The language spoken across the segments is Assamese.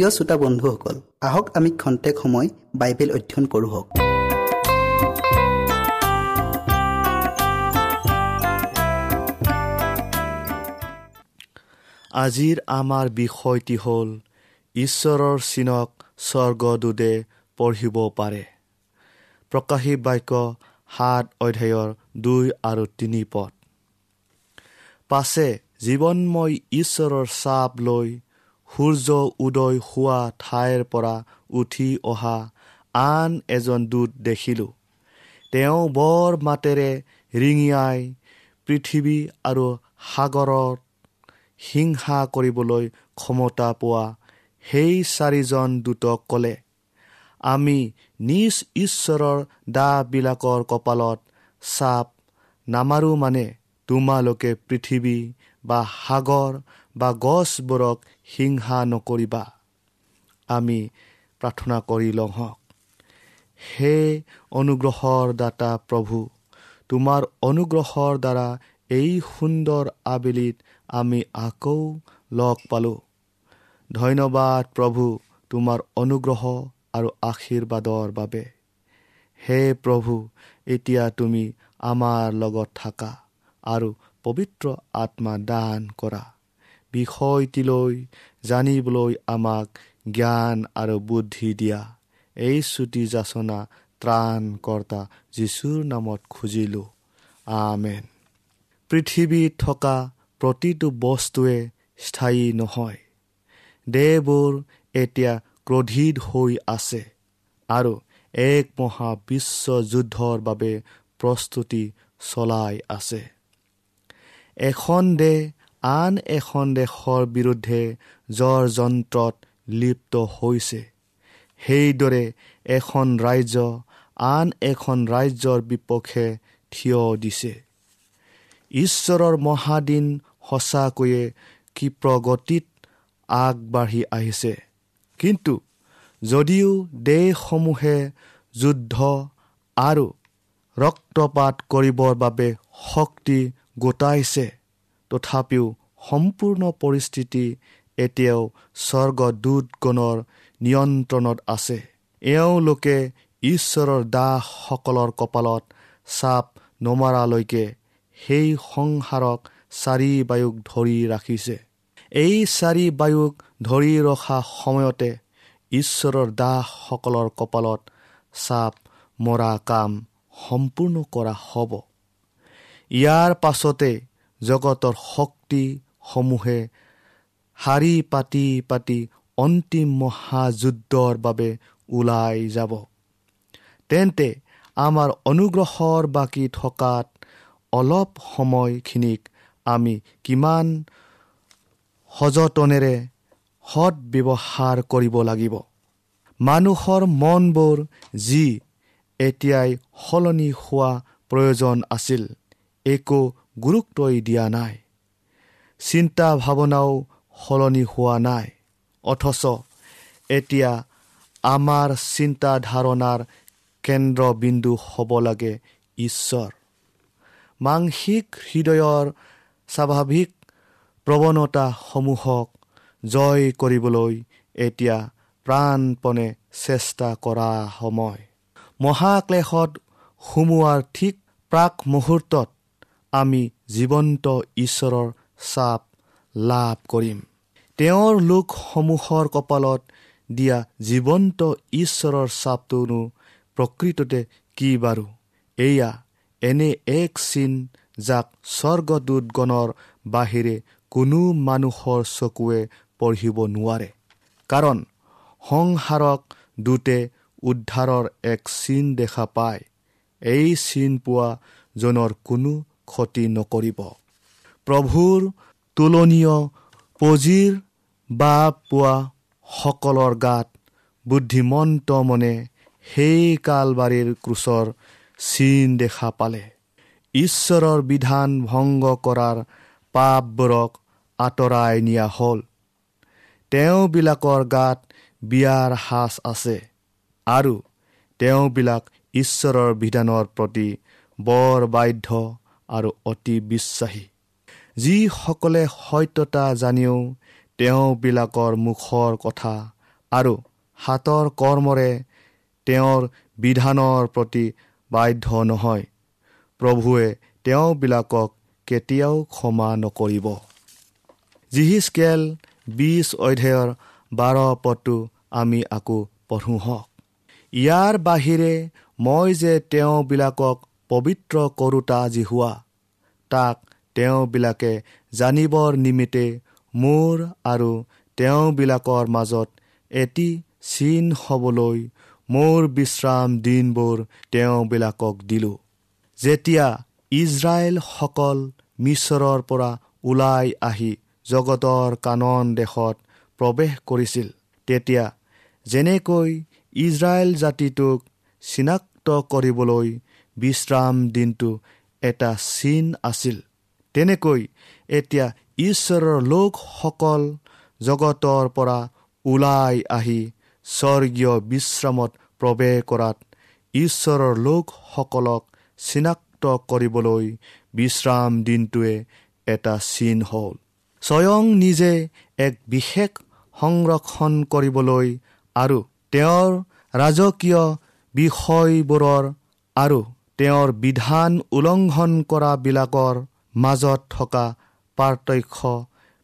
প্ৰিয় শ্ৰোতা বন্ধুসকল আহক আমি খন্তেক সময় বাইবেল অধ্যয়ন কৰোঁ হওক। আজিৰ আমাৰ বিষয়টি হ'ল ঈশ্বৰৰ চিনক স্বৰ্গদূতে পঢ়িব পাৰে। প্ৰকাশী বাক্য সাত অধ্যায়ৰ দুই আৰু তিনি পদ। পাছে জীৱনময় ঈশ্বৰৰ চাপ লৈ সূৰ্য উদয় হোৱা ঠাইৰ পৰা উঠি অহা আন এজন দূত দেখিলোঁ। তেওঁ বৰ মাতেৰে ৰিঙিয়াই পৃথিৱী আৰু সাগৰত হিংসা কৰিবলৈ ক্ষমতা পোৱা সেই চাৰিজন দূতক ক'লে আমি নিজ ঈশ্বৰৰ দাবিলাকৰ কপালত চাপ নামাৰো মানে তোমালোকে পৃথিৱী বা সাগৰ বা গছবোৰক হিংসা নকৰিবা। আমি প্ৰাৰ্থনা কৰি লওঁ হওক হে অনুগ্ৰহৰ দাতা প্ৰভু তোমাৰ অনুগ্ৰহৰ দ্বাৰা এই সুন্দৰ আবেলিত আমি আকৌ লগ পালোঁ। ধন্যবাদ প্ৰভু তোমাৰ অনুগ্ৰহ আৰু আশীৰ্বাদৰ বাবে। হে প্ৰভু এতিয়া তুমি আমাৰ লগত থাকা আৰু পবিত্ৰ আত্মা দান কৰা। বিষয়টিলৈ জানিবলৈ আমাক জ্ঞান আৰু বুদ্ধি দিয়া। এই চুটি যাচনা ত্ৰাণকৰ্তা যীশুৰ নামত খুজিলোঁ। আমেন। পৃথিৱীত থকা প্ৰতিটো বস্তুৱে স্থায়ী নহয়। দেহবোৰ এতিয়া ক্ৰোধিত হৈ আছে আৰু এক মহা বিশ্ব যুদ্ধৰ বাবে প্ৰস্তুতি চলাই আছে। এখন দেশ আন এখন দেশৰ বিৰুদ্ধে জ্বৰ যন্ত্ৰত লিপ্ত হৈছে। সেইদৰে এখন ৰাজ্য আন এখন ৰাজ্যৰ বিপক্ষে থিয় দিছে। ঈশ্বৰৰ মহাদিন সঁচাকৈয়ে ক্ষিপ্ৰগতিত আগবাঢ়ি আহিছে। কিন্তু যদিও দেশসমূহে যুদ্ধ আৰু ৰক্তপাত কৰিবৰ বাবে শক্তি গোটাইছে তথাপিও সম্পূৰ্ণ পৰিস্থিতি এতিয়াও স্বৰ্গদূতগণৰ নিয়ন্ত্ৰণত আছে। এওঁলোকে ঈশ্বৰৰ দাসসকলৰ কপালত চাপ নমৰালৈকে সেই সংসাৰক চাৰি বায়ুক ধৰি ৰাখিছে। এই চাৰি বায়ুক ধৰি ৰখা সময়তে ঈশ্বৰৰ দাসসকলৰ কপালত চাপ মৰা কাম সম্পূৰ্ণ কৰা হ'ব। ইয়াৰ পাছতে জগতৰ শক্তিসমূহে শাৰী পাতি পাতি অন্তিম মহাযুদ্ধৰ বাবে ওলাই যাব। তেন্তে আমাৰ অনুগ্ৰহৰ বাকী থকাত অলপ সময়খিনিক আমি কিমান সযতনেৰে সৎ ব্যৱহাৰ কৰিব লাগিব। মানুহৰ মনবোৰ যি এতিয়াই সলনি হোৱা প্ৰয়োজন আছিল একো গুৰুত্বই দিয়া নাই। চিন্তা ভাৱনাও সলনি হোৱা নাই। অথচ এতিয়া আমাৰ চিন্তা ধাৰণাৰ কেন্দ্ৰবিন্দু হ'ব লাগে ঈশ্বৰ। মাংসিক হৃদয়ৰ স্বাভাৱিক প্ৰৱণতাসমূহক জয় কৰিবলৈ এতিয়া প্ৰাণপণে চেষ্টা কৰা সময়। মহাক্লেশত সুমোৱাৰ ঠিক প্ৰাক মুহূৰ্তত আমি জীৱন্ত ঈশ্বৰৰ চাপ লাভ কৰিম। তেওঁৰ লোকসমূহৰ কপালত দিয়া জীৱন্ত ঈশ্বৰৰ চাপটোনো প্ৰকৃততে কি বাৰু? এয়া এনে এক চিন যাক স্বৰ্গদূতগণৰ বাহিৰে কোনো মানুহৰ চকুৱে পঢ়িব নোৱাৰে। কাৰণ সংসাৰক দূতে উদ্ধাৰৰ এক চিন দেখা পায়। এই চিন পোৱা জনৰ কোনো ক্ষতি নকৰিব। প্ৰভুৰ তুলনীয় পজিৰ বা পোৱা সকলৰ গাত বুদ্ধিমন্ত মনে সেই কালবাৰীৰ ক্ৰোচৰ চিন দেখা পালে। ঈশ্বৰৰ বিধান ভংগ কৰাৰ পাপবোৰক আঁতৰাই নিয়া হ'ল। তেওঁবিলাকৰ গাত বিয়াৰ সাজ আছে আৰু তেওঁবিলাক ঈশ্বৰৰ বিধানৰ প্ৰতি বৰ বাধ্য আৰু অতি বিশ্বাসী। যিসকলে সত্যতা জানিও তেওঁবিলাকৰ মুখৰ কথা আৰু হাতৰ কৰ্মৰে তেওঁৰ বিধানৰ প্ৰতি বাধ্য নহয়। প্ৰভুৱে তেওঁবিলাকক কেতিয়াও ক্ষমা নকৰিব। জিহিচকেল বিছ অধ্যায়ৰ বাৰ পদটো আমি আকৌ পঢ়োঁ হওক। ইয়াৰ বাহিৰে মই যে তেওঁবিলাকক পবিত্ৰ কৰোতা যি হোৱা। তাক তেওঁবিলাকে জানিবৰ নিমিত্তে মোৰ আৰু তেওঁবিলাকৰ মাজত এটি চিন হ'বলৈ মোৰ বিশ্ৰাম দিনবোৰ তেওঁবিলাকক দিলোঁ। যেতিয়া ইজৰাইলসকল মিছৰৰ পৰা ওলাই আহি জগতৰ কানন দেশত প্ৰৱেশ কৰিছিল তেতিয়া যেনেকৈ ইজৰাইল জাতিটোক চিনাক্ত কৰিবলৈ বিশ্ৰাম দিনটো এটা চিন আছিল। তেনেকৈ এতিয়া ঈশ্বৰৰ লোকসকল জগতৰ পৰা ওলাই আহি স্বৰ্গীয় বিশ্ৰামত প্ৰৱেশ কৰাত ঈশ্বৰৰ লোকসকলক চিনাক্ত কৰিবলৈ বিশ্ৰাম দিনটোৱে এটা চিন হ'ল। স্বয়ং নিজে এক বিশেষ সংৰক্ষণ কৰিবলৈ আৰু তেওঁৰ ৰাজকীয় বিষয়বোৰৰ আৰু তেওঁৰ বিধান উলংঘন কৰাবিলাকৰ মাজত থকা পাৰ্থক্য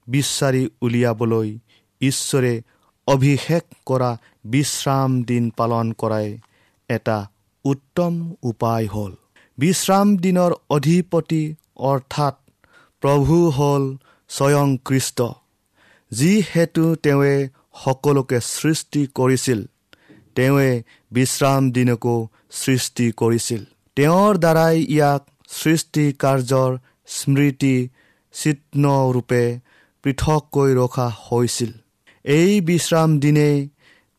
বিচাৰি উলিয়াবলৈ ঈশ্বৰে অভিষেক কৰা বিশ্ৰাম দিন পালন কৰাই এটা উত্তম উপায় হ'ল। বিশ্ৰাম দিনৰ অধিপতি অৰ্থাৎ প্ৰভু হ'ল স্বয়ং কৃষ্ট। যিহেতু তেওঁৱে সকলোকে সৃষ্টি কৰিছিল তেওঁৱে বিশ্ৰাম দিনকো সৃষ্টি কৰিছিল। তেওঁৰ দ্বাৰাই ইয়াক সৃষ্টি কাৰ্যৰ স্মৃতি চিহ্নৰূপে পৃথককৈ ৰখা হৈছিল। এই বিশ্ৰাম দিনেই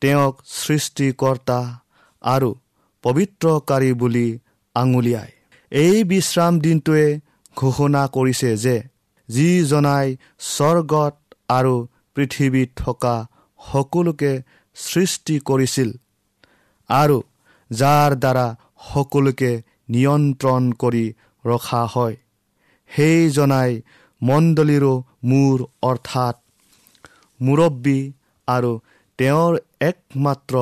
তেওঁক সৃষ্টিকৰ্তা আৰু পবিত্ৰকাৰী বুলি আঙুলিয়াই এই বিশ্ৰাম দিনটোৱে ঘোষণা কৰিছে যে যিজনাই স্বৰ্গত আৰু পৃথিৱীত থকা সকলোকে সৃষ্টি কৰিছিল আৰু যাৰ দ্বাৰা সকলোকে নিয়ন্ত্ৰণ কৰি ৰখা হয়। সেইজনাই মণ্ডলীৰো মূৰ অৰ্থাৎ মুৰব্বী আৰু তেওঁৰ একমাত্ৰ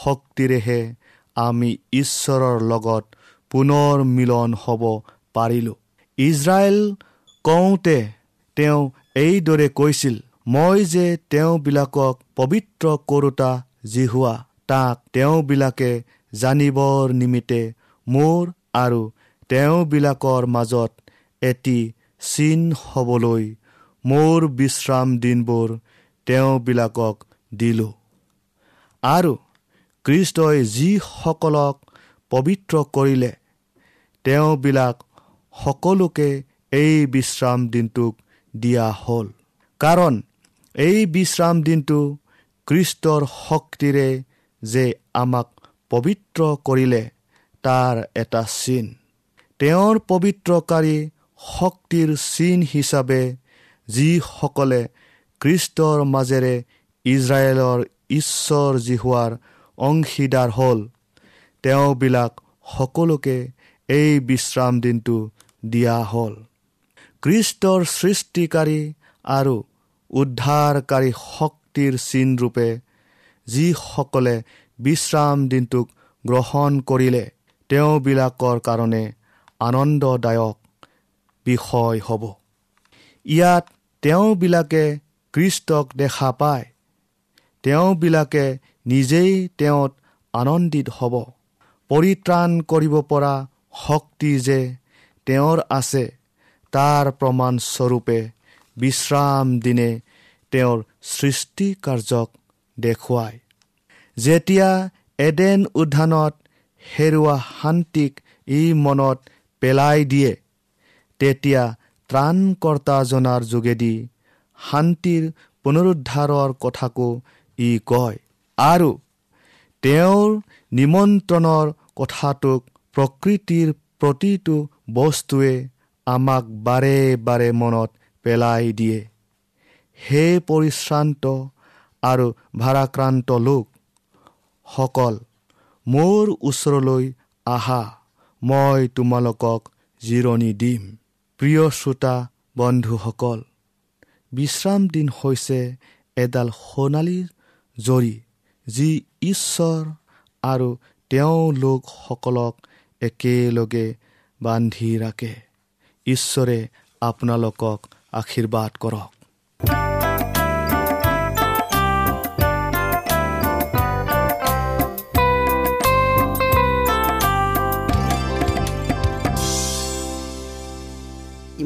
শক্তিৰেহে আমি ঈশ্বৰৰ লগত পুনৰ মিলন হ'ব পাৰিলোঁ। ইজৰাইল কওঁতে তেওঁ এইদৰে কৈছিল মই যে তেওঁবিলাকক পবিত্ৰ কৰোতা যি হোৱা তাক তেওঁবিলাকে জানিবৰ নিমিত্তে মোৰ আৰু তেওঁবিলাকৰ মাজত এটি চিন হ'বলৈ মোৰ বিশ্ৰাম দিনবোৰ তেওঁবিলাকক দিলোঁ। আৰু কৃষ্টই যিসকলক পবিত্ৰ কৰিলে তেওঁবিলাক সকলোকে এই বিশ্ৰাম দিনটোক দিয়া হ'ল। কাৰণ এই বিশ্ৰাম দিনটো কৃষ্টৰ শক্তিৰে যে আমাক পবিত্ৰ কৰিলে তাৰ এটা চিন। তেওঁৰ পবিত্ৰকাৰী শক্তিৰ চিন হিচাপে যিসকলে কৃষ্টৰ মাজেৰে ইজৰাইলৰ ঈশ্বৰ যি হোৱাৰ অংশীদাৰ হ'ল তেওঁবিলাক সকলোকে এই বিশ্ৰাম দিনটো দিয়া হ'ল। কৃষ্টৰ সৃষ্টিকাৰী আৰু উদ্ধাৰকাৰী শক্তিৰ চিনৰূপে যিসকলে বিশ্ৰাম দিনটোক গ্ৰহণ কৰিলে তেওঁবিলাকৰ কাৰণে আনন্দদায়ক বিষয় হ'ব। ইয়াত তেওঁবিলাকে কৃষ্টক দেখা পায়। তেওঁবিলাকে নিজেই তেওঁত আনন্দিত হ'ব। পৰিত্ৰাণ কৰিব পৰা শক্তি যে তেওঁৰ আছে তাৰ প্ৰমাণস্বৰূপে বিশ্ৰাম দিনে তেওঁৰ সৃষ্টি কাৰ্যক দেখুৱায়। যেতিয়া এডেন উদ্যানত হেৰুৱা শান্তিক ই মনত পেলাই দিয়ে তেতিয়া ত্ৰাণকৰ্তাজনাৰ যোগেদি শান্তিৰ পুনৰুদ্ধাৰৰ কথাকো ই কয় আৰু তেওঁৰ নিমন্ত্ৰণৰ কথাটোক প্ৰকৃতিৰ প্ৰতিটো বস্তুৱে আমাক বাৰে বাৰে মনত পেলাই দিয়ে। সেই পৰিশ্ৰান্ত আৰু ভাৰাক্ৰান্ত সকল মোৰ ওচৰলৈ আহা মই তোমালোকক জিৰণি দিম। প্ৰিয় শ্ৰোতা বন্ধুসকল বিশ্ৰাম দিন হৈছে এডাল সোণালী জৰি যি ঈশ্বৰ আৰু তেওঁ লোকসকলক একেলগে বান্ধি ৰাখে। ঈশ্বৰে আপোনালোকক আশীৰ্বাদ কৰক।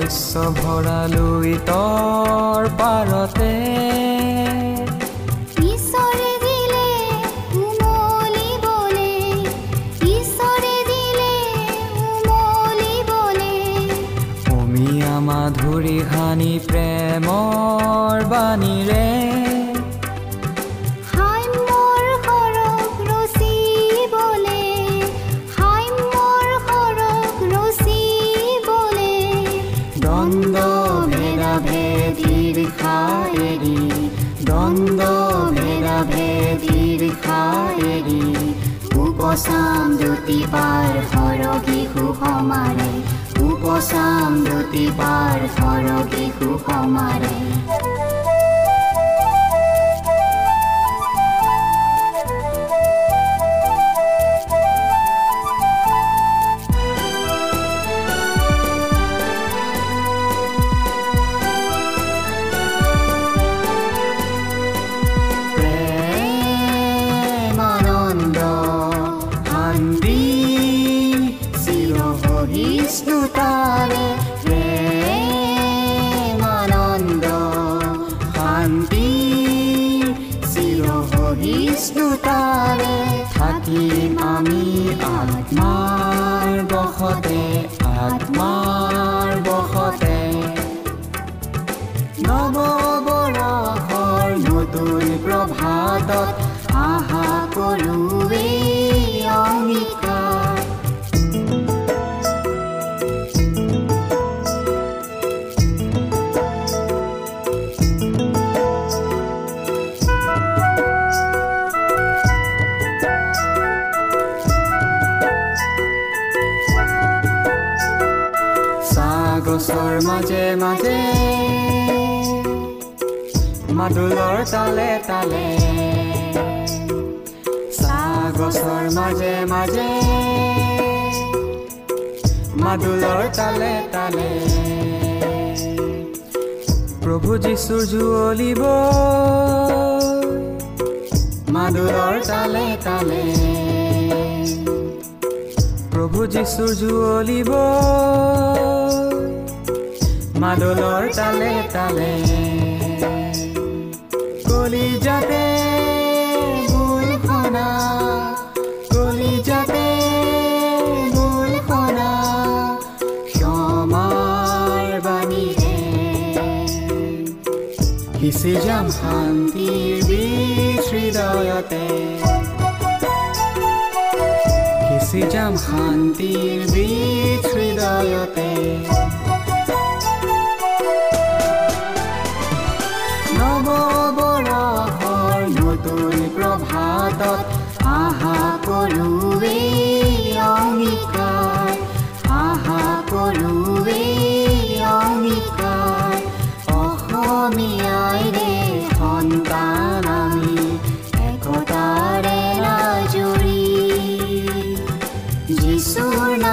শস্য ভৰালুই তৰ পাৰতে। উপচাম দুটিবাৰ সৰগী সুসমাৰে উপচাম দুটিবাৰ সৰগী সুসমাৰে পদত আহা কৰোঁ। মাজে মাদুলৰ তালে তালে। প্ৰভু যীশুৰ জুৱলিব। মাদুলৰ তালে তালে। প্ৰভু যীশুৰ জুৱলিব। মাদুলৰ তালে তালে। কলি যাতে विषिजं शान्ति विश्रिदायते विषिजं शान्ति विश्रिदायते सोना